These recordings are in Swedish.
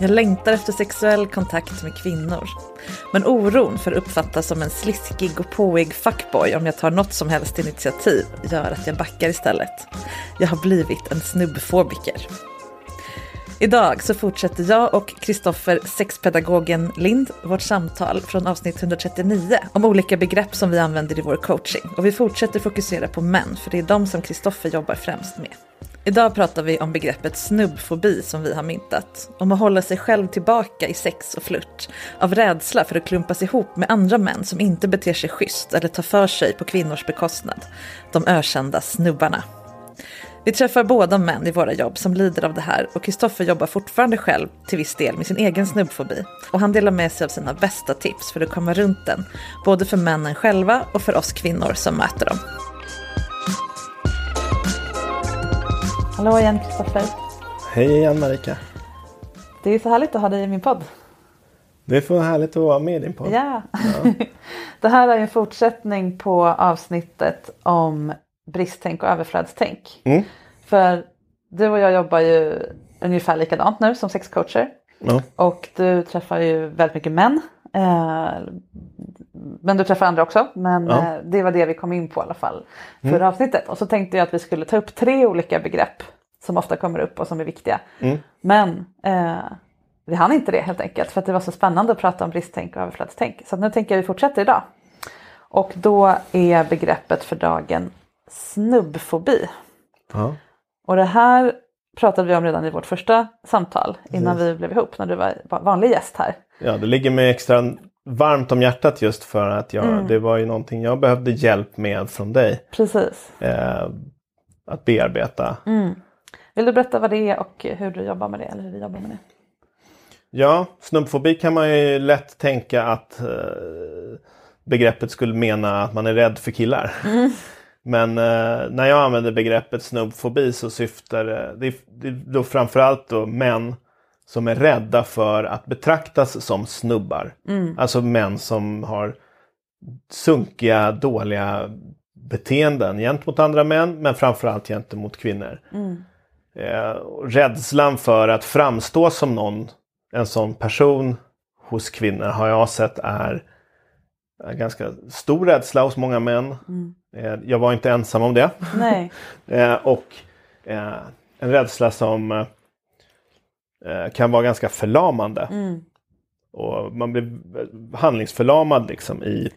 Jag längtar efter sexuell kontakt med kvinnor. Men oron för att uppfattas som en sliskig och påig fuckboy om jag tar något som helst initiativ gör att jag backar istället. Jag har blivit en snubbfobiker. Idag så fortsätter jag och Kristoffer, sexpedagogen Lind, vårt samtal från avsnitt 139 om olika begrepp som vi använder i vår coaching. Och vi fortsätter fokusera på män, för det är de som Kristoffer jobbar främst med. Idag pratar vi om begreppet snubbfobi som vi har myntat. Om att hålla sig själv tillbaka i sex och flört. Av rädsla för att klumpas ihop med andra män som inte beter sig schysst eller tar för sig på kvinnors bekostnad. De ökända snubbarna. Vi träffar båda män i våra jobb som lider av det här och Kristoffer jobbar fortfarande själv till viss del med sin egen snubbfobi. Och han delar med sig av sina bästa tips för att komma runt den. Både för männen själva och för oss kvinnor som möter dem. Hallå igen Kristoffer. Hej igen Marika. Det är så härligt att ha dig i min podd. Det är för härligt att vara med i din podd. Ja. det här är en fortsättning på avsnittet om bristtänk och överflödstänk. Mm. För du och jag jobbar ju ungefär likadant nu som sexcoacher. Ja. Och du träffar ju väldigt mycket män. Eh, men du träffar andra också. Men Ja. eh, det var det vi kom in på i alla fall förra avsnittet. Och så tänkte jag att vi skulle ta upp tre olika begrepp som ofta kommer upp och som är viktiga. Mm. Men eh, vi hann inte det helt enkelt för att det var så spännande att prata om bristtänk och överflödstänk. Så nu tänker jag att vi fortsätter idag. Och då är begreppet för dagen snubbfobi. Ja. Och det här pratade vi om redan i vårt första samtal innan vi blev ihop när du var var vanlig gäst här. ja, det ligger mig extra varmt om hjärtat just för att jag, Mm. det var ju någonting jag behövde hjälp med från dig. Precis. Eh, att bearbeta. Mm. Vill du berätta vad det är och hur du jobbar med det eller hur vi jobbar med det? Ja, snubbfobi kan man ju lätt tänka att eh, begreppet skulle mena att man är rädd för killar. Men eh, när jag använder begreppet snubbfobi så syftar det, det, det då framförallt då män som är rädda för att betraktas som snubbar. Alltså män som har sunkiga, dåliga beteenden gentemot andra män men framförallt gentemot kvinnor. Eh, och rädslan för att framstå som någon, en sån person hos kvinnor har jag sett är en ganska stor rädsla hos många män. Eh, jag var inte ensam om det. Eh, och eh, en rädsla som eh, kan vara ganska förlamande. Och man blir handlingsförlamad liksom i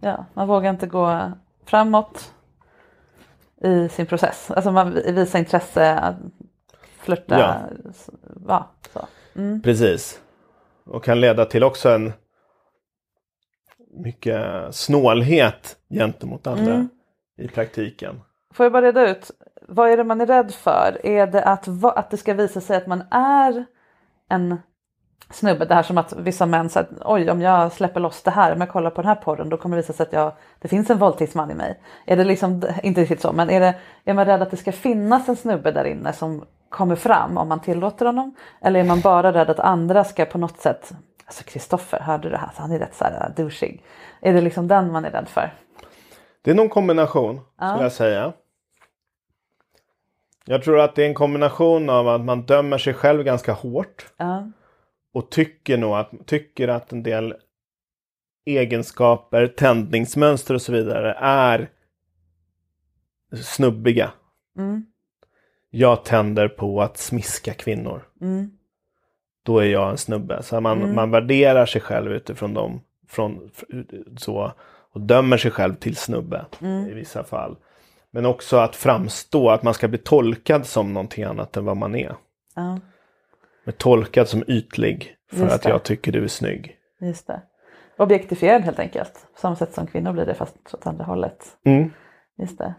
Ja, man vågar inte gå framåt i sin process. Alltså man visar intresse, att flirta. Ja. Ja, så. Precis. Och kan leda till också en mycket snålhet gentemot andra Mm. i praktiken. får jag bara reda ut, vad är det man är rädd för? Är det att, att det ska visa sig att man är en snubbe, det här som att vissa män säger oj om jag släpper loss det här, om jag kollar på den här porren då kommer det visa sig att jag, det finns en våldtäktsman i mig. Är det liksom, inte riktigt så, men är, det, är man rädd att det ska finnas en snubbe där inne som kommer fram om man tillåter honom? Eller är man bara rädd att andra ska på något sätt, alltså Kristoffer, hörde du det här? Så han är rätt så här douchig. Är det liksom den man är rädd för? Det är någon kombination, Ja. skulle jag säga. Jag tror att det är en kombination av att man dömer sig själv ganska hårt. Ja, Och tycker nog att, tycker att en del egenskaper, tändningsmönster och så vidare är snubbiga. mm, Jag tänder på att smiska kvinnor. mm, Då är jag en snubbe. Så man, Mm. man värderar sig själv utifrån dem. Från, så, och dömer sig själv till snubbe Mm. i vissa fall. Men också att framstå, att man ska bli tolkad som någonting annat än vad man är. ja, Men tolkad som ytlig för att jag tycker du är snygg. just det. Objektifierad helt enkelt. På samma sätt som kvinnor blir det fast åt andra hållet. Mm. Just det.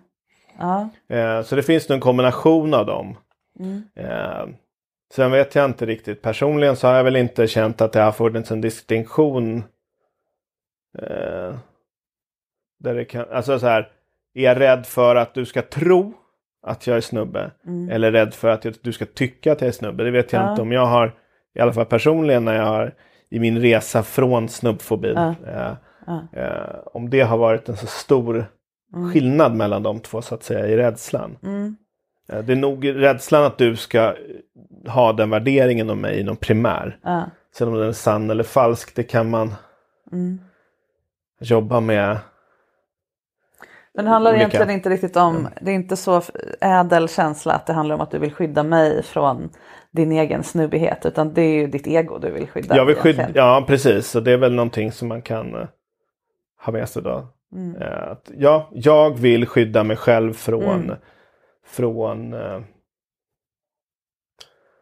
Ja. Eh, så det finns nog en kombination av dem. Mm. Eh, sen vet jag inte riktigt. Personligen så har jag väl inte känt att det har funnits en distinktion. Eh, där det kan, alltså så här. Är jag rädd för att du ska tro att jag är snubbe? Mm. Eller rädd för att du ska tycka att jag är snubbe? Det vet jag Ja. inte om jag har. I alla fall personligen när jag har i min resa från snubbfobin. Ja. Eh, Ja. eh, om det har varit en så stor skillnad mellan de två så att säga i rädslan. Mm. Eh, Det är nog rädslan att du ska ha den värderingen om mig inom primär. Sen om den är sann eller falsk, det kan man Mm. jobba med. Men det handlar Olika. egentligen inte riktigt om, det är inte så ädel känsla att det handlar om att du vill skydda mig från din egen snubbighet utan det är ju ditt ego du vill skydda. Jag vill skydda, ja precis, så det är väl någonting som man kan eh, ha med sig då. Mm. Eh, att, ja, jag vill skydda mig själv från, Mm. från eh,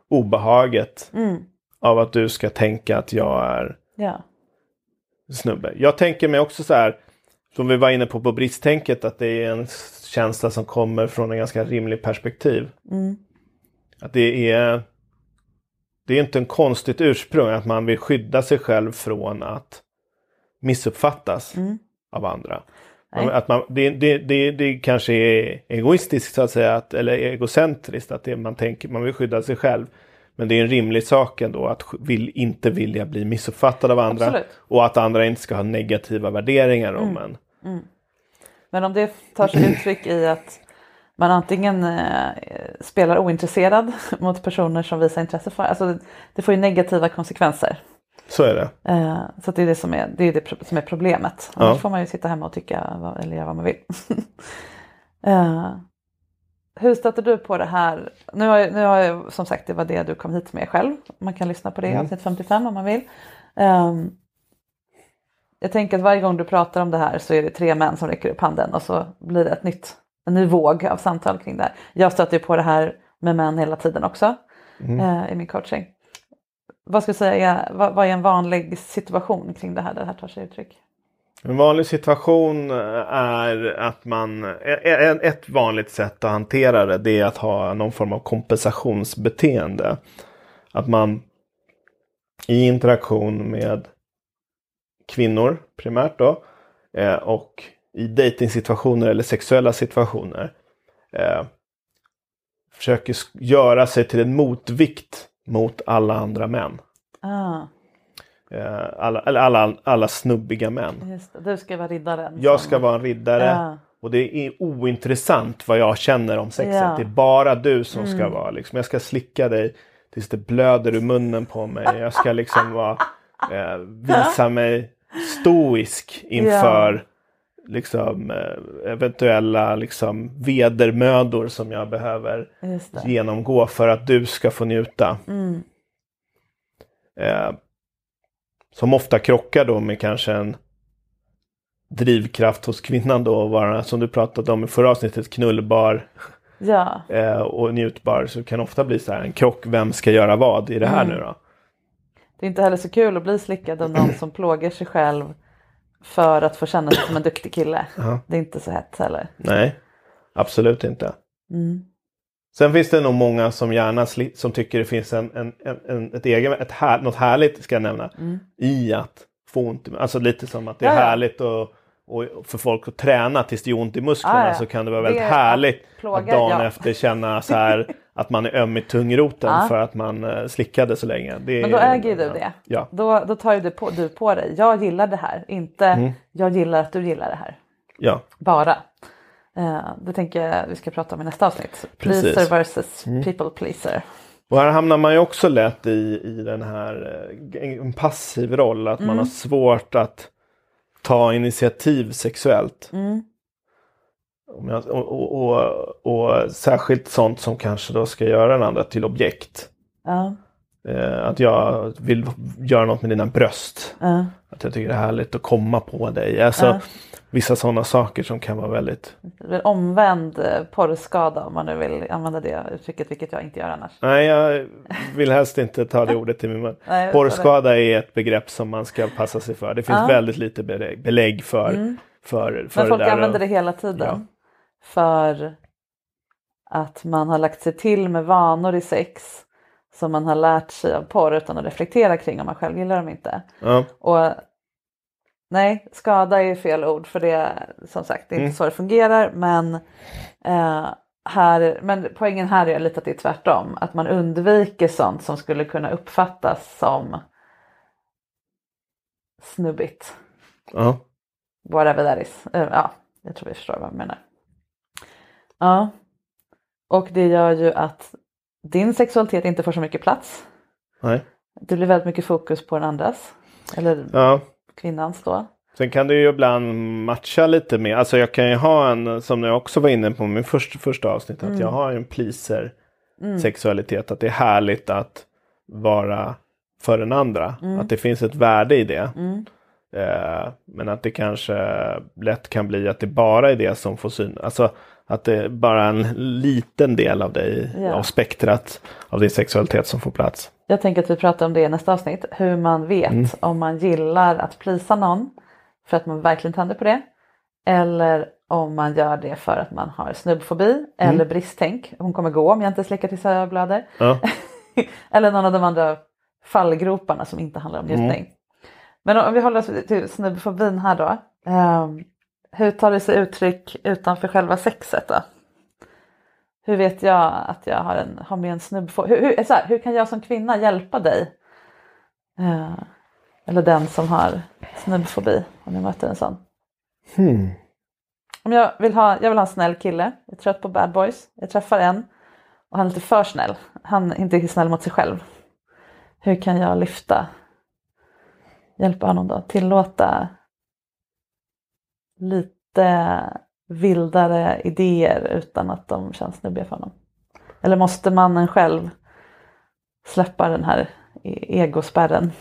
obehaget Mm. av att du ska tänka att jag är Ja. snubbe. Jag tänker mig också så här, som vi var inne på på bristtänket, att det är en känsla som kommer från en ganska rimlig perspektiv. Mm. Att det är det är inte en konstigt ursprung att man vill skydda sig själv från att missuppfattas Mm. av andra. Nej. Att man, det, det, det, det kanske är egoistiskt så att säga, att, eller egocentriskt att det, man, tänker, man vill skydda sig själv. Men det är en rimlig sak ändå att vill, inte vilja bli missuppfattad av andra. Absolut. Och att andra inte ska ha negativa värderingar om Mm. en. Men om det tar sig uttryck i att man antingen eh, spelar ointresserad mot personer som visar intresse för, alltså det, får ju negativa konsekvenser. Så är det. Eh, så det är det som är, det är det som är problemet. Ja. Annars får man ju sitta hemma och tycka eller göra vad man vill. eh, hur stöter du på det här? Nu har, jag, nu har jag som sagt det var det du kom hit med själv. Man kan lyssna på det i Mm. avsnitt 55 om man vill. Ehm, jag tänker att varje gång du pratar om det här så är det tre män som räcker upp handen och så blir det ett nytt, en ny våg av samtal kring det här. Jag stöter ju på det här med män hela tiden också Mm. eh, i min coaching. Vad ska säga, vad, vad är en vanlig situation kring det här där det här tar sig uttryck? En vanlig situation eh, är att man, eh, eh, ett vanligt sätt att hantera det, det är att ha någon form av kompensationsbeteende. Att man i interaktion med kvinnor primärt då och i dejtingsituationer eller sexuella situationer försöker göra sig till en motvikt mot alla andra män. Ah, alla, eller alla, alla snubbiga män. Du ska vara riddaren. Jag ska vara en riddare. Ja. Och det är ointressant vad jag känner om sexet. Ja. Mm. Det är bara du som ska vara liksom. Jag ska slicka dig tills det blöder ur munnen på mig. Jag ska liksom vara, eh, visa mig stoisk inför liksom, eh, eventuella liksom, vedermödor som jag behöver genomgå för att du ska få njuta. Mm. Eh, som ofta krockar då med kanske en drivkraft hos kvinnan då att vara, som du pratade om i förra avsnittet, knullbar Ja, eh, och njutbar. Så det kan ofta bli så här en krock, vem ska göra vad i det här Mm. nu då? det är inte heller så kul att bli slickad av någon som plågar sig själv för att få känna sig som en duktig kille. Ja. Det är inte så hett heller. Nej. Absolut inte. Mm. Sen finns det nog många som gärna som tycker det finns en, en, en, ett egen, ett här, något härligt ska jag nämna i att få ont i Alltså lite som att det är Mm. Ja, ja. härligt och, och för folk att träna tills det gör ont i musklerna Ja, så kan det vara Det väldigt är härligt plågar, att dagen efter känna så här att man är öm i tungroten för att man eh, slickade så länge. Det Men då är- äger du det. Ja. Då, då tar ju du på, du på dig, jag gillar det här, inte Mm. jag gillar att du gillar det här. ja. Bara. Uh, det tänker jag vi ska prata om i nästa avsnitt. Precis. Mm. Pleaser versus people pleaser. Och här hamnar man ju också lätt i, i den här eh, en passiv roll. Att Mm. man har svårt att ta initiativ sexuellt. Mm. Och, och, och, och särskilt sånt som kanske då ska göra den andra till objekt. Ja, Eh, att jag vill göra något med dina bröst. ja, Att jag tycker det är härligt att komma på dig. Alltså, Ja. Vissa sådana saker som kan vara väldigt... det blir omvänd eh, porrskada om man nu vill använda det uttrycket, vilket jag inte gör annars. Nej, jag vill helst inte ta det ordet i min mun. Nej, Porrskada är ett begrepp som man ska passa sig för. Det finns Ja. väldigt lite belägg, belägg för, för, för Men folk det där. använder det hela tiden. För att man har lagt sig till med vanor i sex som man har lärt sig av porr utan att reflektera kring om man själv gillar dem inte. Ja, Och nej, skada är fel ord för det som sagt det är inte Mm. så det fungerar men eh, här, men poängen här är lite att det är tvärtom. Att man undviker sånt som skulle kunna uppfattas som snubbigt. ja. Whatever that is. Eh, Ja, jag tror vi förstår vad jag menar. Ja. Och det gör ju att din sexualitet inte får så mycket plats. Nej. Det blir väldigt mycket fokus på den andras. Eller ja. Kvinnans då. Sen kan det ju ibland matcha lite med, alltså jag kan ju ha en, som jag också var inne på i min första, första avsnitt, att jag har en pleaser sexualitet. Att det är härligt att vara för den andra. Att det finns ett värde i det. Eh, men att det kanske lätt kan bli att det bara är det som får syn. Alltså att det är bara en liten del av dig, Ja. av spektrat av din sexualitet som får plats. Jag tänker att vi pratar om det i nästa avsnitt. Hur man vet om man gillar att plisa någon för att man verkligen tänder på det. Eller om man gör det för att man har snubbfobi eller bristtänk. Hon kommer gå om jag inte slickar tills jag blöder. Ja. eller någon av de andra fallgroparna som inte handlar om njutning. Men om vi håller oss till snubbfobin här då. Ehm, hur tar det sig uttryck utanför själva sexet då? Hur vet jag att jag har, en, har med en snubbfobi? Hur, hur, här, hur kan jag som kvinna hjälpa dig? Eh, eller den som har snubbfobi om jag möter en sån. Hmm. Om jag vill, ha, jag vill ha en snäll kille, jag är trött på bad boys, jag träffar en och han är lite för snäll. Han är inte snäll mot sig själv. Hur kan jag lyfta, hjälpa honom då, tillåta lite vildare idéer utan att de känns snubbiga för honom? Eller måste mannen själv släppa den här e- egospärren?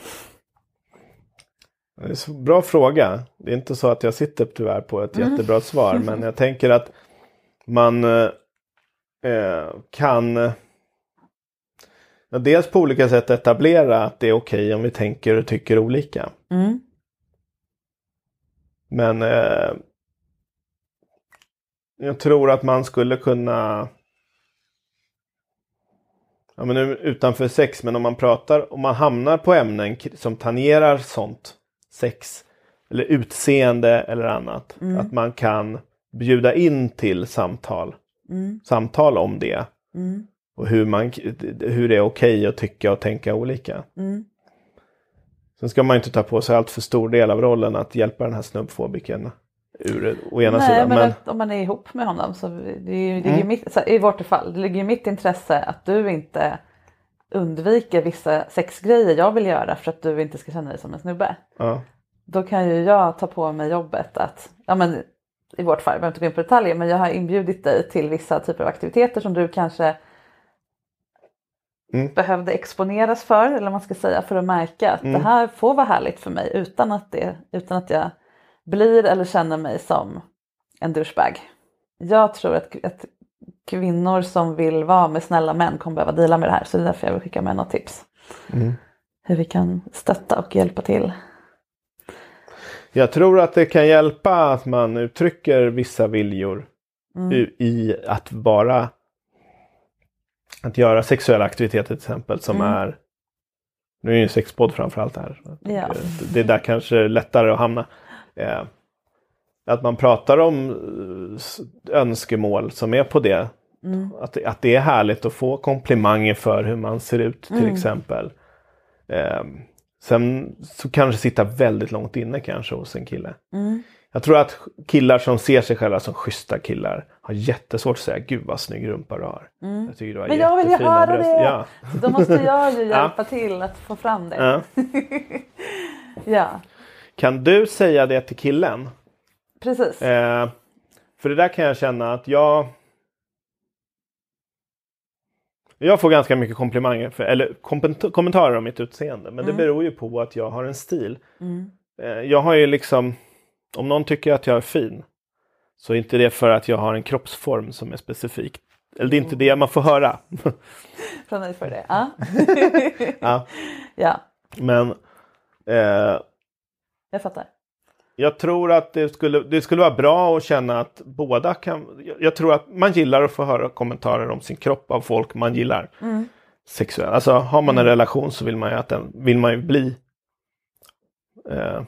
Det är så bra fråga. Det är inte så att jag sitter tyvärr på ett jättebra svar. Men jag tänker att man eh, eh, kan dels på olika sätt etablera att det är okej om vi tänker och tycker olika. Mm. Men eh, jag tror att man skulle kunna Ja, men nu, utanför sex, men om man pratar, om man hamnar på ämnen som tangerar sånt, sex eller utseende eller annat, att man kan bjuda in till samtal, Mm. samtal om det Mm. och hur, man, hur det är okej att tycka och tänka olika. Mm. Sen ska man inte ta på sig allt för stor del av rollen att hjälpa den här snubbfobiken ur å ena Nej, sidan. men, Men, om man är ihop med honom så det är ju, det är Mm. mitt, här, i vårt fall, det ligger ju mitt intresse att du inte undviker vissa sexgrejer jag vill göra för att du inte ska känna dig som en snubbe. ja, Då kan ju jag ta på mig jobbet att, ja men i vårt fall, jag behöver inte gå in på detaljer, men jag har inbjudit dig till vissa typer av aktiviteter som du kanske Mm. behövde exponeras för, eller man ska säga, för att märka att Mm. det här får vara härligt för mig utan att, det, utan att jag blir eller känner mig som en douchebag. Jag tror att, att kvinnor som vill vara med snälla män kommer behöva dela med det här, så det är därför jag vill skicka med något tips. Mm. Hur vi kan stötta och hjälpa till. Jag tror att det kan hjälpa att man uttrycker vissa viljor i, i att vara att göra sexuella aktiviteter till exempel som är nu är ju en sexpodd framförallt här. Ja. Det- är där kanske lättare att hamna. Eh, att man pratar om eh, önskemål som är på det. Att, det- att det är härligt att få komplimanger för hur man ser ut till exempel. Eh, sen så kan det sitta väldigt långt inne kanske hos en kille. Jag tror att killar som ser sig själva som schyssta killar har jättesvårt att säga gud vad snygg rumpa du har. Jag tycker du har Men jag vill ju höra bröst." det! Ja. Då måste jag ju hjälpa till att få fram det. Ja. Ja, Kan du säga det till killen? precis. Eh, för det där kan jag känna att jag... Jag får ganska mycket komplimanger, för, eller komment- kommentarer om mitt utseende. Men det beror ju på att jag har en stil. Eh, jag har ju liksom... Om någon tycker att jag är fin så är inte det för att jag har en kroppsform som är specifik. Eller det är inte det man får höra. Från mig för det. Ja. ja. ja, Men eh, jag fattar. Jag tror att det skulle, det skulle vara bra att känna att båda kan... Jag, tror att man gillar att få höra kommentarer om sin kropp av folk man gillar. Sexuellt. Alltså har man en relation så vill man ju att den vill man ju bli eh,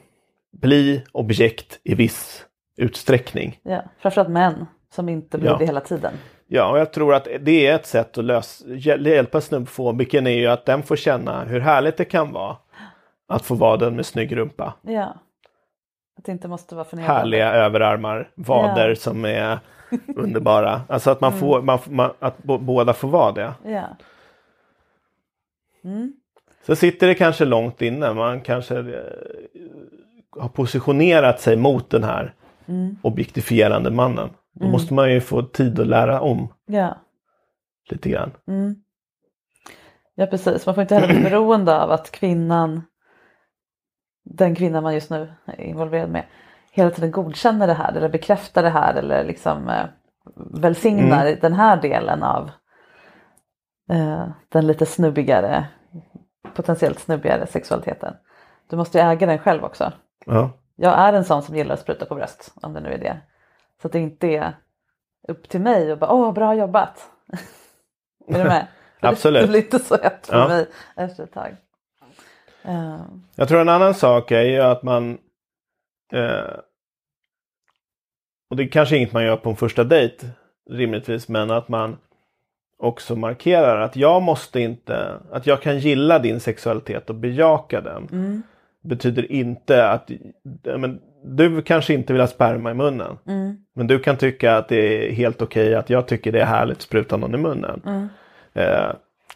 bli objekt i viss utsträckning. Ja. Framförallt män som inte blir Ja. det hela tiden. Ja, och jag tror att det är ett sätt att lösa, hjäl- hjälpa snubbfobiken är ju att den får känna hur härligt det kan vara att få vara den med snygg rumpa. Ja. Att det inte måste vara förnedrande. härliga överarmar, vader Ja. som är underbara. Alltså att man får, man, man, att båda får vara det. Ja. Så sitter det kanske långt inne, man kanske eh, har positionerat sig mot den här objektifierande mannen. Då måste man ju få tid att lära om Ja. lite grann. ja, precis. Man får inte heller bli beroende av att kvinnan, den kvinnan man just nu är involverad med, hela tiden godkänner det här eller bekräftar det här eller liksom eh, välsignar den här delen av eh, den lite snubbigare, potentiellt snubbigare sexualiteten. Du måste ju äga den själv också. Ja. Jag är en sån som gillar att spruta på bröst, om det nu är det. Så att det inte är upp till mig och bara åh bra jobbat. är du med? Absolut. Det, blir inte så hett för Ja. mig efter ett tag. Eh, Jag tror en annan sak är ju att man eh, och det är kanske inget man gör på en första dejt rimligtvis men att man också markerar att jag måste inte, att jag kan gilla din sexualitet och bejaka den. Betyder inte att men, du kanske inte vill ha sperma i munnen. Men du kan tycka att det är helt okej att jag tycker det är härligt att spruta någon i munnen. Eh,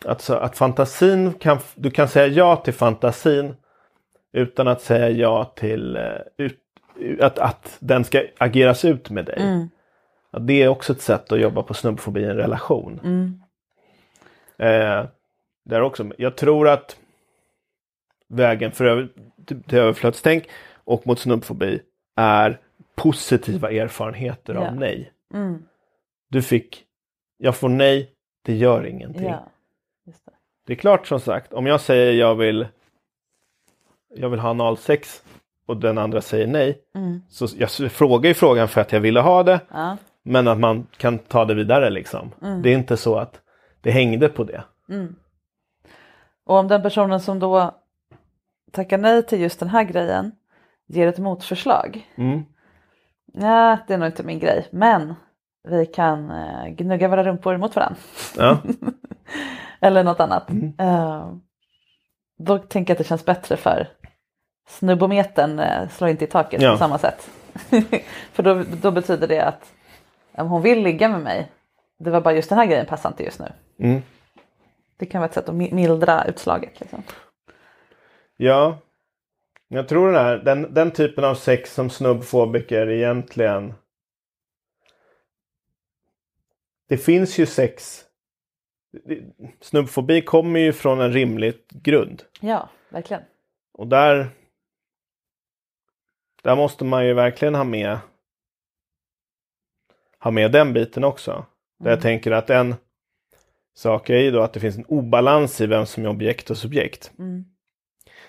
alltså att fantasin kan, du kan säga ja till fantasin utan att säga ja till eh, ut, att, att den ska ageras ut med dig. Ja, det är också ett sätt att jobba på snubbfobi i en relation. Eh, där också, jag tror att vägen för över, till, till överflödstänk och mot snubbfobi är positiva erfarenheter Ja. av nej. mm, Du fick, jag får nej, det gör ingenting. ja, det. Det är klart som sagt, om jag säger jag vill jag vill ha analsex och den andra säger nej. Så jag frågar ju frågan för att jag ville ha det. Ja. Men att man kan ta det vidare liksom. Det är inte så att det hängde på det. Och om den personen som då tackar nej till just den här grejen ger ett motförslag. Mm. Ja, det är nog inte min grej, men vi kan eh, gnugga våra rumpor mot varandra. Ja. Eller något annat. Eh, då tänker jag att det känns bättre för snubbometern eh, slår inte i taket Ja. på samma sätt. för då, då betyder det att om hon vill ligga med mig, det var bara just den här grejen passar inte just nu. Mm. Det kan vara ett sätt att mi- mildra utslaget. Liksom. ja. Jag tror den, här, den, den typen av sex som snubbfobiker egentligen Det finns ju sex Snubbfobi kommer ju från en rimlig grund. Ja, verkligen. Och där Där måste man ju verkligen ha med Ha med den biten också. Där jag tänker att en sak är ju då att det finns en obalans i vem som är objekt och subjekt.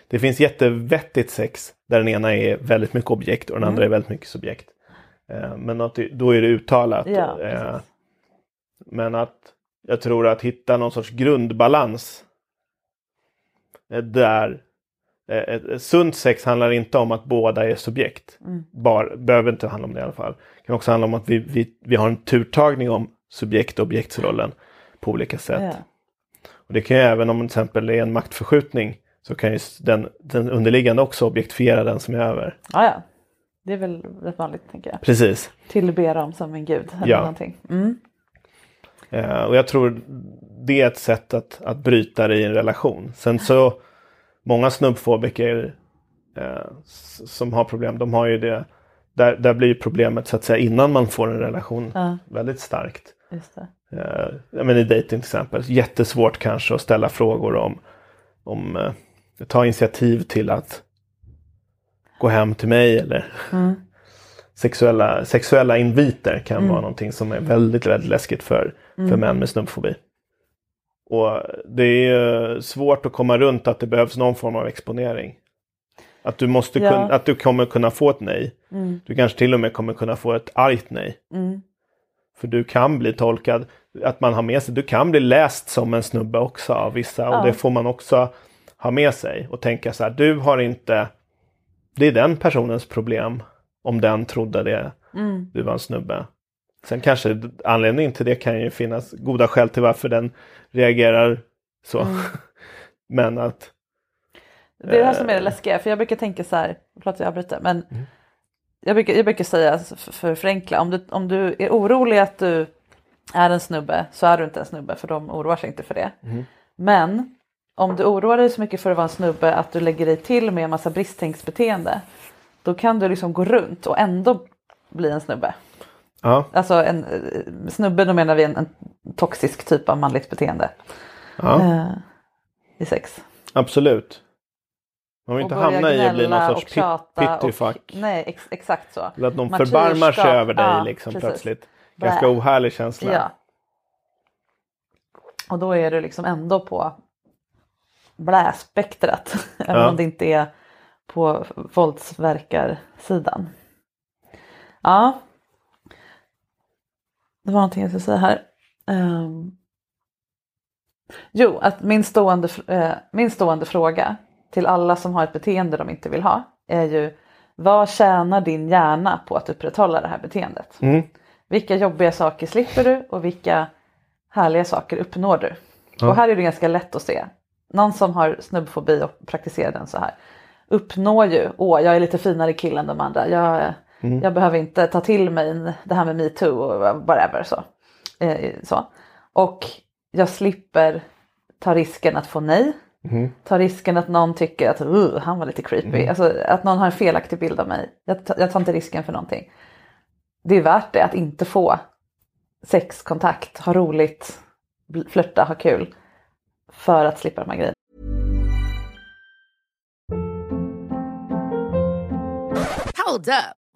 Det finns jättevettigt sex där den ena är väldigt mycket objekt och den andra är väldigt mycket subjekt. Eh, men att det, då är det uttalat. Ja, Eh, men att jag tror att hitta någon sorts grundbalans. Där eh, ett, sunt sex handlar inte om att båda är subjekt. Mm. Bara, behöver inte handla om det i alla fall. Det kan också handla om att vi, vi, vi har en turtagning om subjekt och objektsrollen på olika sätt. Ja. Och det kan ju även om till exempel är en maktförskjutning så kan ju den, den underliggande också objektifiera den som är över. Ja, ja. Det är väl rätt vanligt tänker jag. Precis. Tillbe dem som en gud eller Ja. någonting. Mm. Eh, och jag tror det är ett sätt att, att bryta det i en relation. Sen så många snubbfobiker eh, som har problem, de har ju det. Där, där blir problemet så att säga innan man får en relation Ja. väldigt starkt. Just. Eh, menar i dejting till exempel. Jättesvårt kanske att ställa frågor om, om eh, ta initiativ till att gå hem till mig eller Mm. sexuella, sexuella inviter kan Mm. vara någonting som är väldigt, väldigt läskigt för, för män med snubbfobi. Och det är svårt att komma runt att det behövs någon form av exponering. Att du, måste Ja. att du kommer kunna få ett nej. Mm. Du kanske till och med kommer kunna få ett argt nej. Mm. För du kan bli tolkad, att man har med sig, du kan bli läst som en snubbe också av vissa Ja. och det får man också ha med sig och tänka så här, du har inte, det är den personens problem om den trodde det, Mm. du var en snubbe. Sen kanske anledningen till det kan ju finnas goda skäl till varför den reagerar så. Mm. Men att, Det är det här som är Eh. det läskiga, för jag brukar tänka så här, förlåt att jag avbryter, men Mm. jag, brukar, jag brukar säga för, för att förenkla, om du, om du är orolig att du är en snubbe så är du inte en snubbe för de oroar sig inte för det. Mm. Men om du oroar dig så mycket för att vara en snubbe att du lägger dig till med en massa bristtänksbeteende då kan du liksom gå runt och ändå bli en snubbe. Ja, Alltså en eh, snubbe, då menar vi en, en toxisk typ av manligt beteende ja eh, i sex. absolut. Man vill inte hamna i att bli någon sorts pittyfuck. Nej, ex, exakt så. Eller att någon Martyrskap, förbarmar sig över dig ja, liksom precis. plötsligt. Ganska ohärlig känsla. Ja. Och då är du liksom ändå på bläspektrat. Även Ja. om det inte är på våldsverkarsidan. Ja. Det var någonting jag skulle säga här. Ehm. Jo, att min stående, eh, min stående fråga till alla som har ett beteende de inte vill ha är ju vad tjänar din hjärna på att upprätthålla det här beteendet? Mm. Vilka jobbiga saker slipper du och vilka härliga saker uppnår du? Ja. Och här är det ganska lätt att se. Någon som har snubbfobi och praktiserar den så här uppnår ju, åh jag är lite finare kille än de andra, jag, Mm. jag behöver inte ta till mig det här med metoo och whatever så. Eh, så. Och jag slipper ta risken att få nej, Mm. ta risken att någon tycker att uh, han var lite creepy, alltså att någon har en felaktig bild av mig. Jag, tar- jag tar inte risken för någonting. Det är värt det att inte få sexkontakt, ha roligt, flörta, ha kul. För att slippa de här grejerna. Hold up.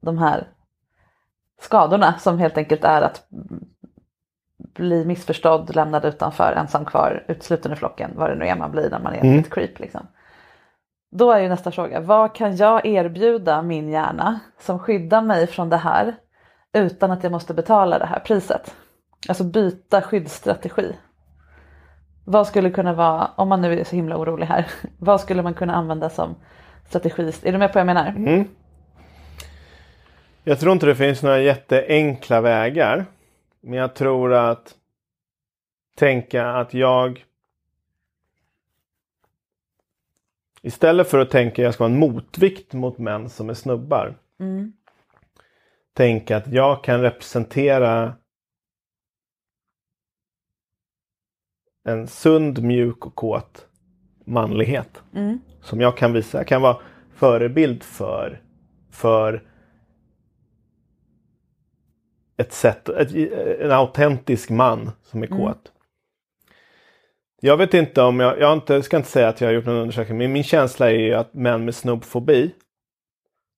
de här skadorna som helt enkelt är att bli missförstådd, lämnad utanför, ensam kvar, utsluten i flocken, vad det nu är man blir när man är Mm. ett creep. Liksom. Då är ju nästa fråga, vad kan jag erbjuda min hjärna som skyddar mig från det här utan att jag måste betala det här priset? Alltså byta skyddsstrategi. Vad skulle kunna vara, om man nu är så himla orolig här, vad skulle man kunna använda som strategi? Är du med på vad jag menar? Mm. Jag tror inte det finns några jätteenkla vägar. Men jag tror att tänka att jag istället för att tänka att jag ska vara en motvikt mot män som är snubbar. Mm. Tänka att jag kan representera en sund, mjuk och kåt manlighet. Mm. Som jag kan visa. Jag kan vara förebild för, för ett sätt, ett, en autentisk man som är kåt. Mm. Jag vet inte om jag, jag inte, ska inte säga att jag har gjort någon undersökning, men min känsla är ju att män med snubbfobi,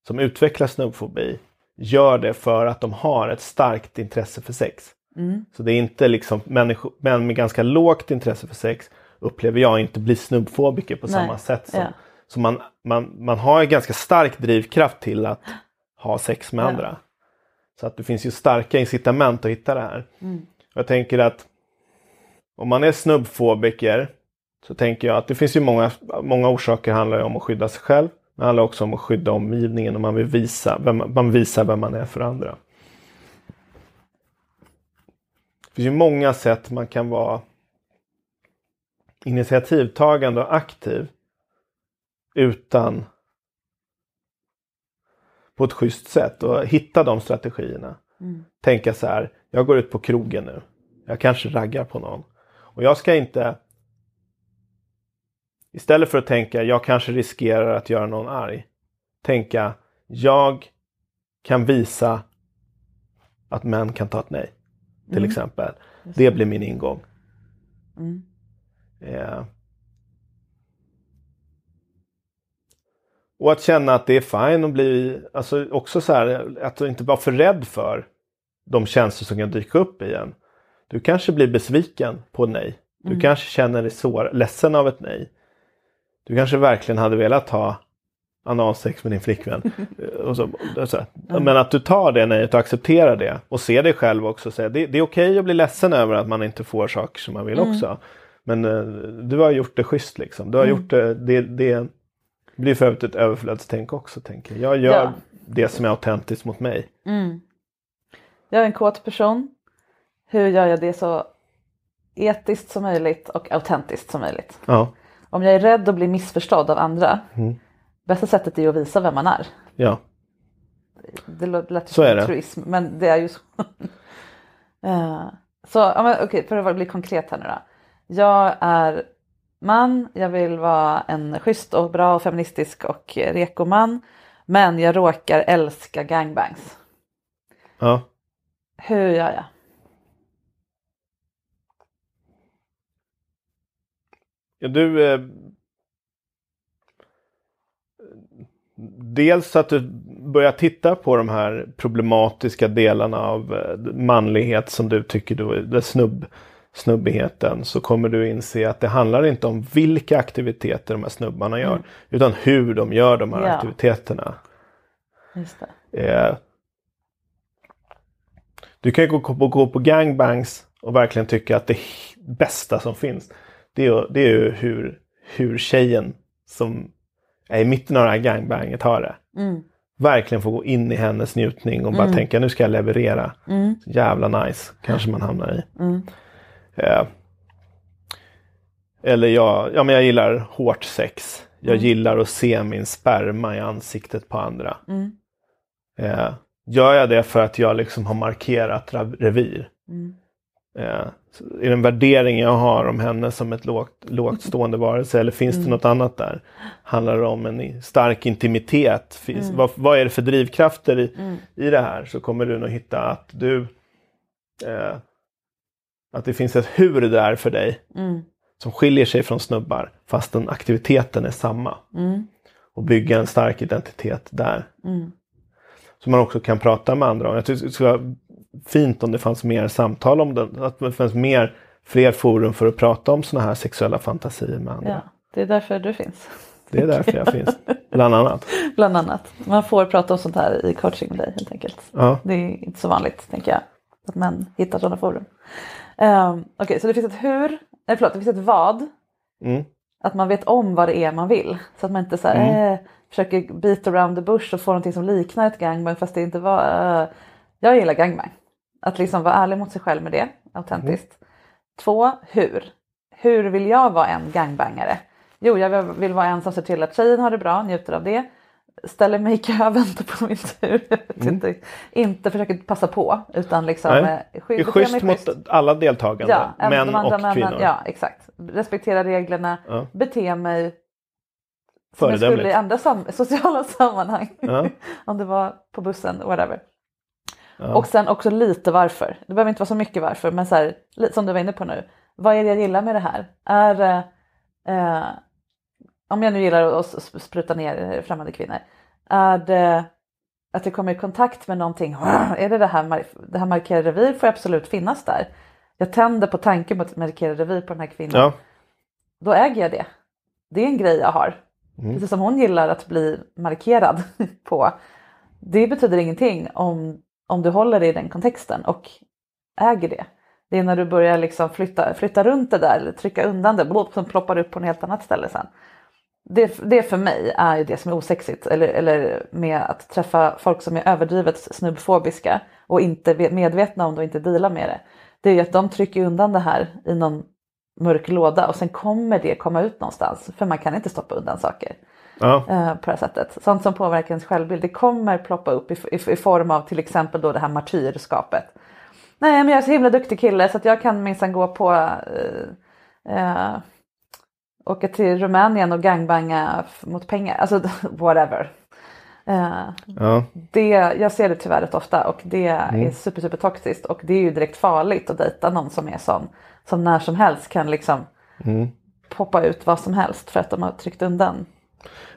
som utvecklar snubbfobi, gör det för att de har ett starkt intresse för sex. Mm. Så det är inte liksom människor, män med ganska lågt intresse för sex upplever jag inte blir snubbfobiker på Nej, samma sätt. Som, ja. Så man, man, man har en ganska stark drivkraft till att ha sex med Ja. andra. Så att det finns ju starka incitament att hitta det här. Mm. Jag tänker att om man är snubbfobiker så tänker jag att det finns ju många, många orsaker handlar ju om att skydda sig själv. Men det handlar också om att skydda omgivningen och man vill visa vem, man visar vem man är för andra. Det finns ju många sätt man kan vara initiativtagande och aktiv utan på ett schysst sätt och hitta de strategierna. Mm. Tänka så här, jag går ut på krogen nu. Jag kanske raggar på någon. Och jag ska inte Istället för att tänka, jag kanske riskerar att göra någon arg. Tänka, jag kan visa att män kan ta ett nej. Till Mm. exempel. Det blir min ingång. Mm. Eh. Och att känna att det är fine att bli, alltså också så här, att inte vara för rädd för de känslor som kan dyka upp igen. Du kanske blir besviken på nej. Du Mm. kanske känner dig sår, ledsen av ett nej. Du kanske verkligen hade velat ha analsex med din flickvän. Och så, och så. Mm. Men att du tar det nejet och accepterar det och ser dig själv också. och säger, Det, det är okej att bli ledsen över att man inte får saker som man vill Mm. också. Men eh, du har gjort det schysst liksom. Du har Mm. gjort det, det, det blir för övrigt ett överflödstänk också. Tänker jag. jag gör Ja. det som är autentiskt mot mig. Mm. Jag är en kåt person. Hur gör jag det så etiskt som möjligt och autentiskt som möjligt? Ja, Om jag är rädd att bli missförstådd av andra, Mm. bästa sättet är att visa vem man är. ja. Det Så är som det. truism, men det är ju så. Eh, så ja, men, okej, för att bli konkret här nu då. Jag är man, jag vill vara en schysst och bra och feministisk och eh, reko man. Men jag råkar älska gangbangs. ja. Hur gör jag? Ja, du... Eh, dels att du börjar titta på de här problematiska delarna av eh, manlighet som du tycker du, det snubb, snubbigheten så kommer du inse att det handlar inte om vilka aktiviteter de här snubbarna gör utan hur de gör de här Ja. aktiviteterna. Eh, du kan ju gå på, gå på gangbangs och verkligen tycka att det bästa som finns det är, det är ju hur, hur tjejen som är i mitten av det här gangbanget har det. Mm. Verkligen få gå in i hennes njutning och bara Mm. tänka nu ska jag leverera. Mm. Jävla nice kanske man hamnar i. Eh, eller jag, ja, men jag gillar hårt sex. Jag Mm. gillar att se min sperma i ansiktet på andra. Mm. Eh, gör jag det för att jag liksom har markerat ra- revir? Mm. Eh, är det en värdering jag har om henne som ett lågt, lågt stående varelse eller finns det Mm. något annat där? Handlar det om en stark intimitet? Finns, Mm. vad, vad är det för drivkrafter i, Mm. i det här? Så kommer du nog hitta att du eh, att det finns ett hur där för dig Mm. som skiljer sig från snubbar fastän aktiviteten är samma. Mm. Och bygga en stark identitet där. Mm. Som man också kan prata med andra om. Jag tycker det skulle vara fint om det fanns mer samtal om det. Att det fanns mer, fler forum för att prata om sådana här sexuella fantasier med andra. Ja, det är därför du finns. Det är därför jag finns. Bland annat. Bland annat. Man får prata om sånt här i coaching med dig helt enkelt. Ja. Det är inte så vanligt tänker jag. Att män hittar sådana forum. Um, Okej, så det finns ett hur, nej förlåt, det finns ett vad. Mm. Att man vet om vad det är man vill. Så att man inte så här, Mm. eh, försöker beat around the bush och få någonting som liknar ett gangbang fast det inte var. eh, jag gillar gangbang. Att liksom vara ärlig mot sig själv med det, autentiskt. Två, hur? Hur vill jag vara en gangbangare? Jo, jag vill- vill vara en som ser till att tjejen har det bra, njuter av det. Ställer mig i kö, väntar på min tur. Vet inte, inte försöker passa på utan liksom Mm. Nej. eh, sky- Det är bete schysst mot alla deltagande. Ja, män de andra och männen. kvinnor. Ja, exakt. Respektera reglerna, Ja. bete mig som jag skulle i andra sam- sociala sammanhang. Ja. Om det var på bussen, whatever. Ja. Och sen också lite varför. Det behöver inte vara så mycket varför, men så här, som du var inne på nu. Vad är det jag gillar med det här? Är det, eh, om jag nu gillar att spruta ner främmande kvinnor. Är det att jag kommer i kontakt med någonting? Är det det här, det här markerade revir får absolut finnas där. Jag tänder på tanken på att markera revir på den här kvinnan. Ja. Då äger jag det. Det är en grej jag har. Mm. Precis som hon gillar att bli markerad på. Det betyder ingenting om, om du håller dig i den kontexten och äger det. Det är när du börjar liksom flytta, flytta runt det där, eller trycka undan det, som ploppar upp på ett helt annat ställe sen. Det, det för mig är ju det som är osexigt, eller, eller med att träffa folk som är överdrivet snubbfobiska och inte medvetna om det och inte dealar med det. Det är ju att de trycker undan det här i någon mörk låda och sen kommer det komma ut någonstans, för man kan inte stoppa undan saker Ja. eh, på det här sättet. Sånt som påverkar ens självbild, det kommer ploppa upp i, i, i form av till exempel då det här martyrskapet. Nej men jag är så himla duktig kille så att jag kan minsann gå på eh, eh, åka till Rumänien och gangbanga mot pengar, alltså whatever. Eh, Ja. det, jag ser det tyvärr rätt ofta och det är super super toxiskt och det är ju direkt farligt att dejta någon som är sån. Som när som helst kan liksom Mm. poppa ut vad som helst för att de har tryckt undan.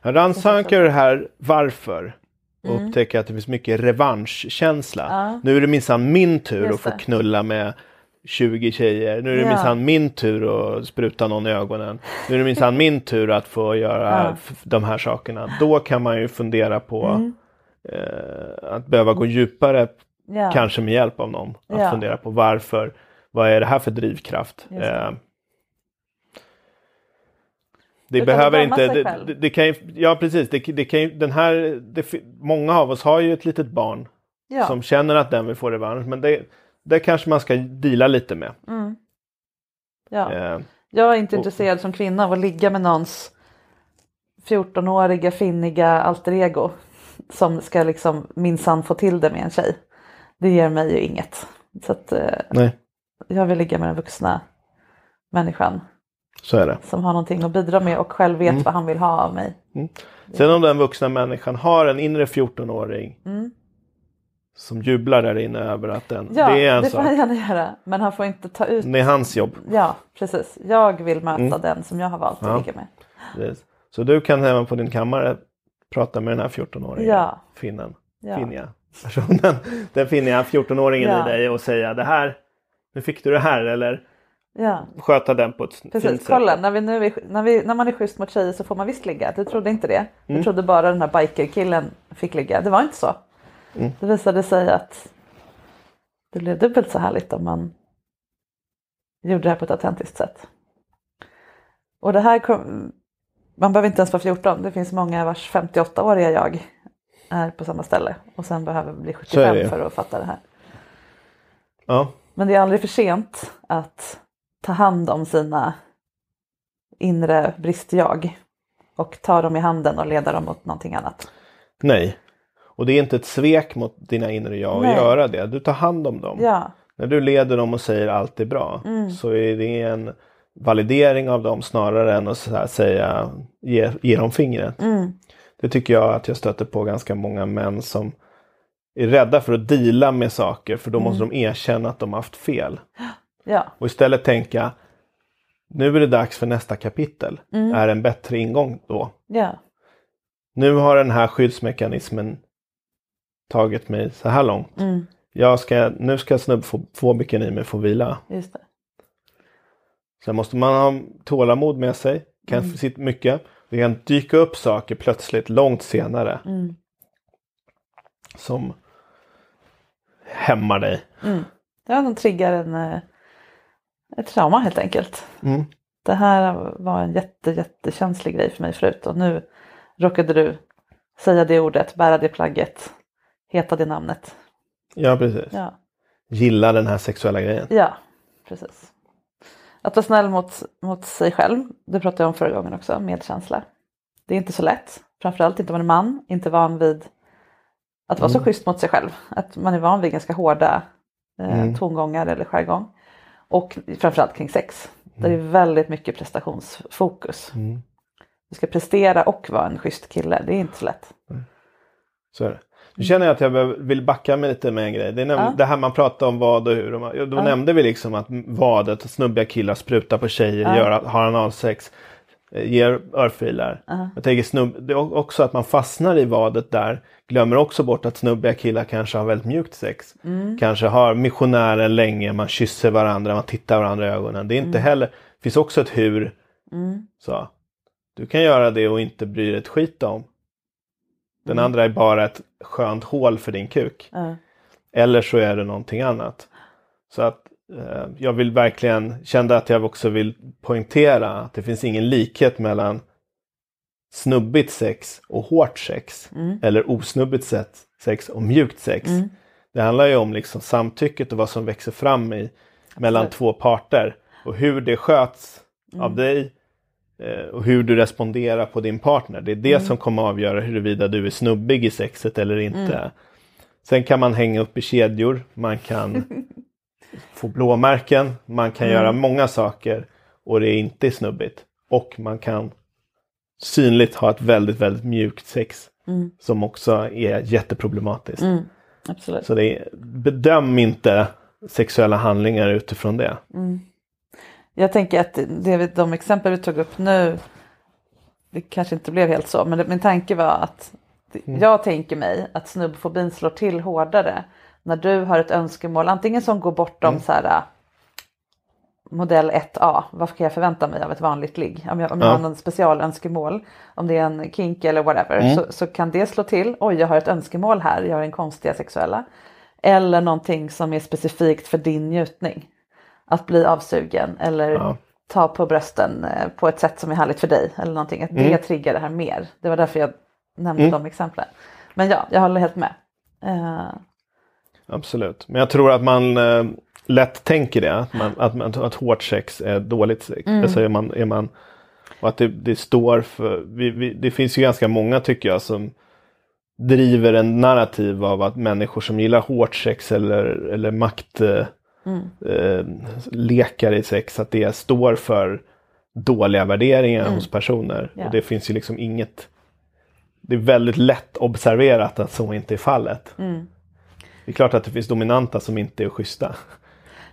Rannsakar det här varför. Och Mm. upptäcker att det finns mycket revanschkänsla. Ja. Nu är det minsann min tur Just att få knulla med 20 tjejer. Nu är det Ja. minsann min tur att spruta någon i ögonen. Nu är det minsann min tur att få göra Ja. de här sakerna. Då kan man ju fundera på Mm. eh, att behöva gå djupare. Ja. Kanske med hjälp av någon. Att Ja. fundera på varför. Vad är det här för drivkraft? Eh, det man behöver inte, det, det, det kan ju, ja precis, det, det kan ju, den här, många av oss har ju ett litet barn som känner att den vill få revansch, men det, det kanske man ska deala lite med. Mm. Ja. Eh, Jag är inte och- intresserad som kvinna av att ligga med någons 14-åriga finniga alter ego som ska liksom minsann få till det med en tjej. Det ger mig ju inget. Så att, eh, jag vill ligga med den vuxna människan så är det. som har någonting att bidra med och själv vet Mm. vad han vill ha av mig. Sen om den vuxna människan har en inre 14-åring Mm. Som jublar där inne över att den, Ja, det är en det får han sak. gärna göra. Men han får inte ta ut... Det är hans jobb. Ja, precis. Jag vill möta Mm. den som jag har valt att Ja. ligga med. Precis. Så du kan hemma på din kammare prata med den här 14-åriga Ja. finnen. Ja. Finniga personen. Den finniga 14-åringen Ja. i dig och säga det här, nu fick du det här eller Ja, sköta den på ett fint precis. sätt. Kolla, när, vi nu är, när, vi, när man är schysst mot tjejer så får man visst ligga. Du trodde inte det. Du Mm. trodde bara den här bikerkillen fick ligga. Det var inte så. Mm. Det visade sig att det blev dubbelt så härligt om man gjorde det här på ett autentiskt sätt. Och det här kom, man behöver inte ens vara 14. Det finns många vars 58-åriga jag är på samma ställe och sen behöver bli Så är det 75 ju. för att fatta det här. Ja, Men det är aldrig för sent att ta hand om sina inre bristjag och ta dem i handen och leda dem mot någonting annat. nej. Och det är inte ett svek mot dina inre jag att Nej. göra det. Du tar hand om dem. Ja, När du leder dem och säger allt är bra Mm. så är det en validering av dem snarare än att så här säga ge, ge dem fingret. mm, Det tycker jag att jag stöter på ganska många män som är rädda för att deala med saker för då Mm. måste de erkänna att de har haft fel. ja, Och istället tänka nu är det dags för nästa kapitel. Mm. Är en bättre ingång då? ja, Nu har den här skyddsmekanismen tagit mig så här långt. mm, Jag ska, nu ska snubbfobiken i mig få vila. just det. Sen måste man ha tålamod med sig. Kan Mm. sitta mycket. Det kan dyka upp saker plötsligt långt senare Mm, som hämmar dig. mm. Ja, de triggar en, eh, ett trauma helt enkelt. Mm. Det här var en jätte, jättekänslig grej för mig förut och nu råkade du säga det ordet, bära det plagget, heta det namnet. Ja, precis. Ja. Gilla den här sexuella grejen. Ja, precis. Att vara snäll mot, mot sig själv, det pratade jag om förra gången också, medkänsla. Det är inte så lätt, framförallt inte om man är man, inte van vid att vara så Mm. schysst mot sig själv. Att man är van vid ganska hårda eh, Mm. tongångar eller jargong. Och framförallt kring sex, där det är väldigt mycket prestationsfokus. Mm. Du ska prestera och vara en schysst kille, det är inte så lätt. Så är det. Nu känner jag att jag vill backa mig lite med en grej. Det, är Ja. det här man pratar om vad och hur. Och Då Ja. nämnde vi liksom att vadet, snubbiga killar sprutar på tjejer, Ja. gör, har analsex, eh, ger örfilar. Ja. Jag tänker snubb, det är också att man fastnar i vadet där. Glömmer också bort att snubbiga killar kanske har väldigt mjukt sex. Mm. Kanske har missionären länge, man kysser varandra, man tittar varandra i ögonen. Det är inte heller, det finns också ett hur. Mm. Så. Du kan göra det och inte bry dig ett skit om. Den Mm. andra är bara ett skönt hål för din kuk. Ja. Eller så är det någonting annat. Så att eh, jag vill verkligen, kände att jag också vill poängtera att det finns ingen likhet mellan snubbigt sex och hårt sex. Mm. Eller osnubbigt sex, och mjukt sex. Mm. Det handlar ju om liksom samtycket och vad som växer fram i, mellan Absolut. två parter. Och hur det sköts Mm. av dig eh, och hur du responderar på din partner. Det är det Mm. som kommer avgöra huruvida du är snubbig i sexet eller inte. Sen kan man hänga upp i kedjor, man kan få blåmärken, man kan Mm. göra många saker och det är inte snubbigt. Och man kan synligt ha ett väldigt, väldigt mjukt sex Mm. som också är jätteproblematiskt. Mm. Absolut. Så det är, bedöm inte sexuella handlingar utifrån det. Jag tänker att det, de exempel vi tog upp nu, det kanske inte blev helt så, men det, min tanke var att Mm. jag tänker mig att snubbfobin slår till hårdare när du har ett önskemål, antingen som går bortom Mm. så här äh, modell 1A, vad kan jag förvänta mig av ett vanligt ligg? Om jag, om jag Ja. har någon specialönskemål, om det är en kink eller whatever, Mm. så, så kan det slå till, oj jag har ett önskemål här, jag har en konstiga sexuella. Eller någonting som är specifikt för din njutning. Att bli avsugen eller Ja. ta på brösten eh, på ett sätt som är härligt för dig. Eller någonting. Att det Mm. triggar det här mer. Det var därför jag nämnde Mm. de exemplen. Men ja, jag håller helt med. Eh, Absolut. Men jag tror att man eh, lätt tänker det. Att, man, att, man, att hårt sex är dåligt sex. Mm. Alltså är man, är man, och att det, det står för... Vi, vi, det finns ju ganska många tycker jag som driver en narrativ av att människor som gillar hårt sex eller, eller makt mm. eh, lekar i sex, att det står för dåliga värderingar Mm. hos personer. Ja. Och det finns ju liksom inget... Det är väldigt lätt observerat att så inte är fallet. Mm. Det är klart att det finns dominanta som inte är schyssta. Och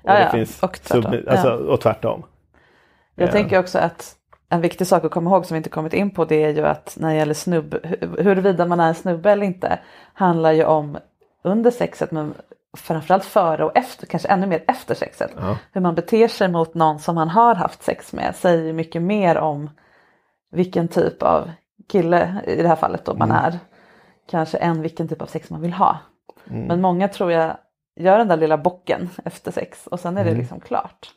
Ja, det ja, finns och tvärtom. submi- alltså, och tvärtom. Jag Eh, tänker också att en viktig sak att komma ihåg som vi inte kommit in på det är ju att när det gäller snubb, hu- huruvida man är snubbe eller inte handlar ju om under sexet men framförallt före och efter, kanske ännu mer efter sexet. Ja. Hur man beter sig mot någon som man har haft sex med säger mycket mer om vilken typ av kille i det här fallet då man är. Kanske än vilken typ av sex man vill ha. Men många tror jag gör den där lilla bocken efter sex och sen är det liksom klart.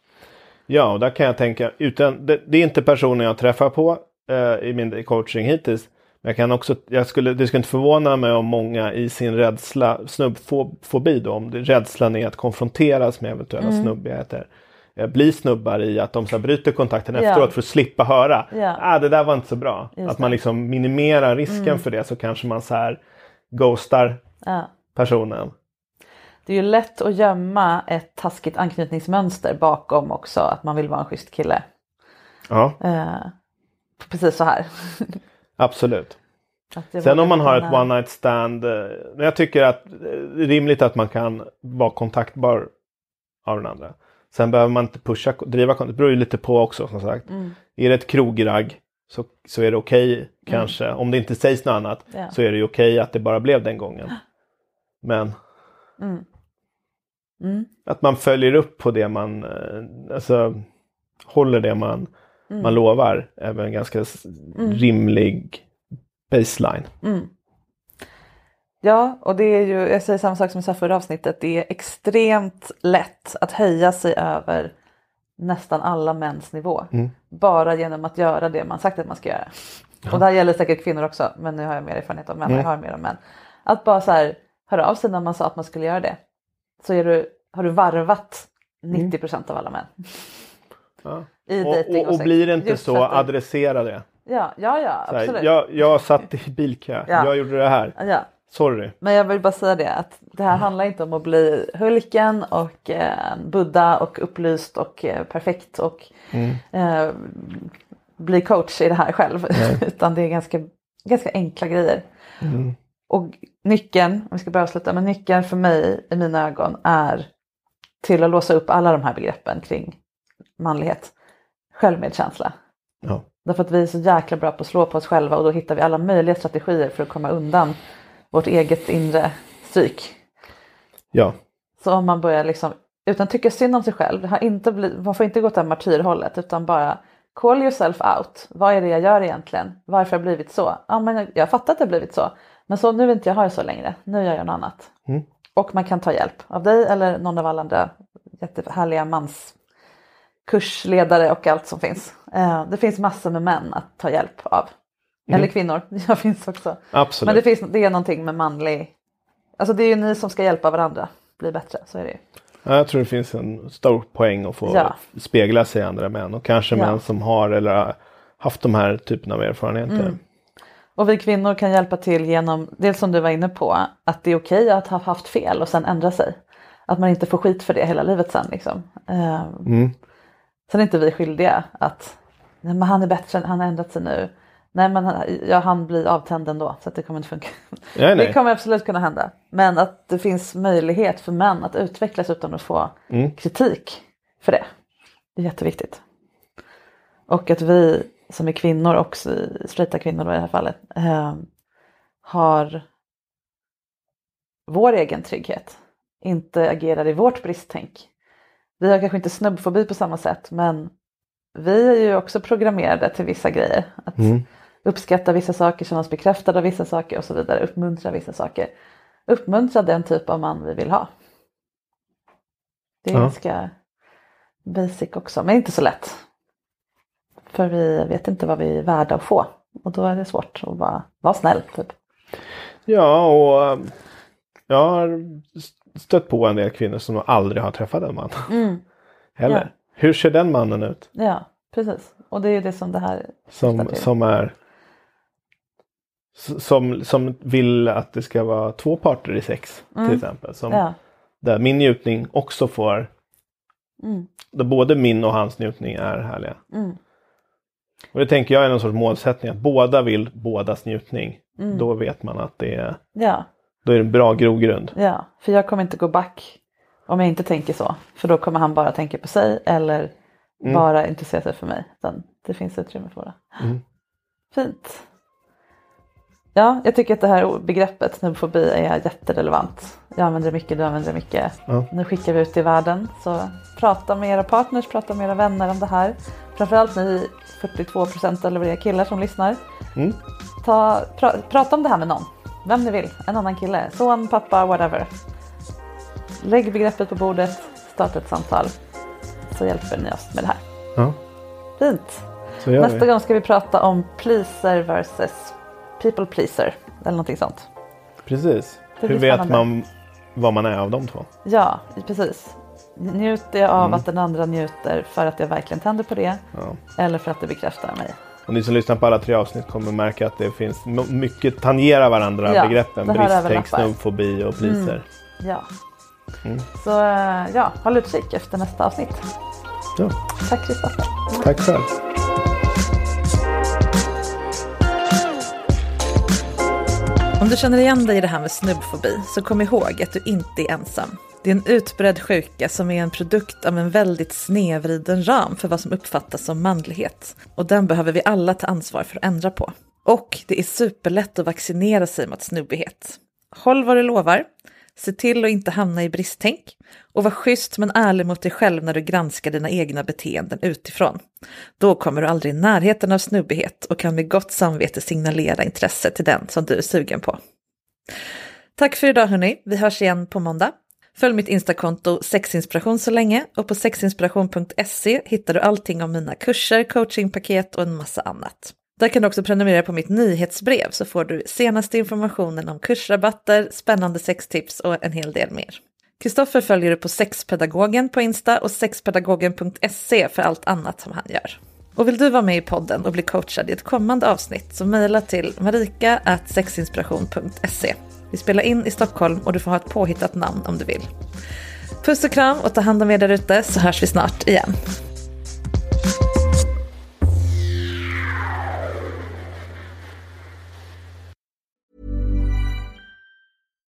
Ja, och där kan jag tänka, utan, det, det är inte personer jag träffar på eh, i min coaching hittills. Jag kan också, jag skulle, det skulle inte förvåna mig om många i sin rädsla, snubbfobi då, om det, rädslan är att konfronteras med eventuella Mm. snubbigheter. Eh, blir snubbar i att de så bryter kontakten Ja. efteråt för att slippa höra. Ja. Ah, det där var inte så bra. Just att man liksom minimerar risken för det så kanske man så här ghostar Ja. personen. Det är ju lätt att gömma ett taskigt anknytningsmönster bakom också att man vill vara en schysst kille. Ja, Eh, precis så här. absolut. Sen om man har ett one night stand. eh, Jag tycker att det är rimligt att man kan vara kontaktbar av den andra. Sen behöver man inte pusha, driva. Det beror ju lite på också som sagt. Mm. Är det ett krogragg så, så är det okej kanske. Om det inte sägs något annat Ja. så är det ju okej att det bara blev den gången. Men Mm. Mm. att man följer upp på det man, eh, alltså håller det man, Mm. man lovar. Är väl en ganska s- rimlig baseline. Mm. Ja, och det är ju, jag säger samma sak som jag sa förra avsnittet, det är extremt lätt att höja sig över nästan alla mäns nivå. Mm. Bara genom att göra det man sagt att man ska göra. Och det här gäller säkert kvinnor också, men nu har jag mer erfarenhet av män Mm. jag har mer om män. Att bara så här höra av sig när man sa att man skulle göra det. Så är du, har du varvat 90% av alla män. Ja. I Och, dating och, och sex. blir det inte Just så, att adressera det. Ja, ja, ja här, absolut. jag, jag satt i bilkö, Ja. jag gjorde det här. Ja. Sorry. Men jag vill bara säga det att det här handlar inte om att bli Hulken och eh, Buddha och upplyst och eh, perfekt och eh, bli coach i det här själv. Utan det är ganska, ganska enkla grejer. Och nyckeln, om vi ska börja avsluta, men nyckeln för mig i mina ögon är till att låsa upp alla de här begreppen kring manlighet. Självmedkänsla. Ja. Därför att vi är så jäkla bra på att slå på oss själva och då hittar vi alla möjliga strategier för att komma undan vårt eget inre stryk. ja. Så om man börjar liksom, utan tycka synd om sig själv, har inte blivit, man får inte gå åt det martyrhållet utan bara call yourself out. Vad är det jag gör egentligen? Varför har det blivit så? Ja, men jag, jag fattar att det har blivit så. Men så nu vill inte jag ha det så längre. Nu gör jag något annat. Mm. Och man kan ta hjälp av dig eller någon av alla andra jättehärliga mans kursledare och allt som finns. Eh, det finns massor med män att ta hjälp av. Eller kvinnor, jag finns också. Absolut. Men det, finns, det är någonting med manlig... Alltså det är ju ni som ska hjälpa varandra bli bättre, så är det ju. Ja, jag tror det finns en stor poäng att få Ja. spegla sig i andra män. Och kanske Ja. män som har eller har haft de här typen av erfarenheter. Mm. Och vi kvinnor kan hjälpa till genom, dels som du var inne på, att det är okej att ha haft fel och sen ändra sig. Att man inte får skit för det hela livet sen. Liksom. Eh, Mm. Sen är inte vi skyldiga att nej, men han är bättre, han har ändrat sig nu. Nej men han- ja, han blir avtänd ändå så att det kommer inte funka. Nej. Det kommer absolut kunna hända. Men att det finns möjlighet för män att utvecklas utan att få Mm. kritik för det. Det är jätteviktigt. Och att vi som är kvinnor också, straighta kvinnor i det här fallet, eh, har vår egen trygghet. Inte agerar i vårt bristtänk. Vi har kanske inte snubbfobi på samma sätt men vi är ju också programmerade till vissa grejer. Att Mm. uppskatta vissa saker, känna oss bekräftade av vissa saker och så vidare. Uppmuntra vissa saker. Uppmuntra den typ av man vi vill ha. Det är Ja. ganska basic också, men inte så lätt. För vi vet inte vad vi är värda att få. Och då är det svårt att vara, vara snäll. Typ. Ja, och eh, jag har stött på en del kvinnor som aldrig har träffat en man. Heller. Ja. Hur ser den mannen ut? Ja, precis. Och det är ju det som det här Som, som är som, som vill att det ska vara två parter i sex till exempel. Som, Ja. Där min njutning också får, Mm. där både min och hans njutning är härliga. Mm. Och det tänker jag är någon sorts målsättning, att båda vill bådas njutning. Mm. Då vet man att det är, Ja, då är det en bra grogrund. ja, för jag kommer inte gå back om jag inte tänker så. För då kommer han bara tänka på sig eller Mm. bara intressera sig för mig. Utan det finns utrymme för det. Mm. Fint. Ja, jag tycker att det här begreppet snubbfobi är jätterelevant. Jag använder det mycket, du använder det mycket. Ja. Nu skickar vi ut i världen. Så prata med era partners, prata med era vänner om det här. Framförallt ni 42 procent eller vad det är killar som lyssnar. Mm. Ta, pra, prata om det här med någon. Vem ni vill. En annan kille. Son, pappa, whatever. Lägg begreppet på bordet. Starta ett samtal. Så hjälper ni oss med det här. Ja, Fint. Nästa vi. gång ska vi prata om pleaser versus people pleaser. Eller någonting sånt. Precis. Hur vet man vad man är av de två? Ja, precis. Njuter jag av Mm. att den andra njuter för att jag verkligen tänder på det? Ja. Eller för att det bekräftar mig? Och ni som lyssnar på alla tre avsnitt kommer märka att det finns mycket tangerar varandra Ja, begreppen. Bristtänk, snubbfobi och pleaser. Ja. Mm. Så ja, håll utkik efter nästa avsnitt. Ja. Tack Kristoffer. Tack själv. Om du känner igen dig i det här med snubbfobi så kom ihåg att du inte är ensam. Det är en utbredd sjuka som är en produkt av en väldigt snevriden ram för vad som uppfattas som manlighet. Och den behöver vi alla ta ansvar för att ändra på. Och det är superlätt att vaccinera sig mot snubbighet. Håll vad du lovar, se till att inte hamna i bristtänk och var schysst men ärlig mot dig själv när du granskar dina egna beteenden utifrån. Då kommer du aldrig i närheten av snubbighet och kan med gott samvete signalera intresse till den som du är sugen på. Tack för idag hörni, vi hörs igen på måndag. Följ mitt Instakonto sexinspiration så länge och på sexinspiration.se hittar du allting om mina kurser, coachingpaket och en massa annat. Där kan du också prenumerera på mitt nyhetsbrev så får du senaste informationen om kursrabatter, spännande sextips och en hel del mer. Kristoffer följer du på sexpedagogen på Insta och sexpedagogen.se för allt annat som han gör. Och vill du vara med i podden och bli coachad i ett kommande avsnitt så mejla till marika.sexinspiration.se. Vi spelar in i Stockholm och du får ha ett påhittat namn om du vill. Puss och kram och ta hand om er därute så hörs vi snart igen.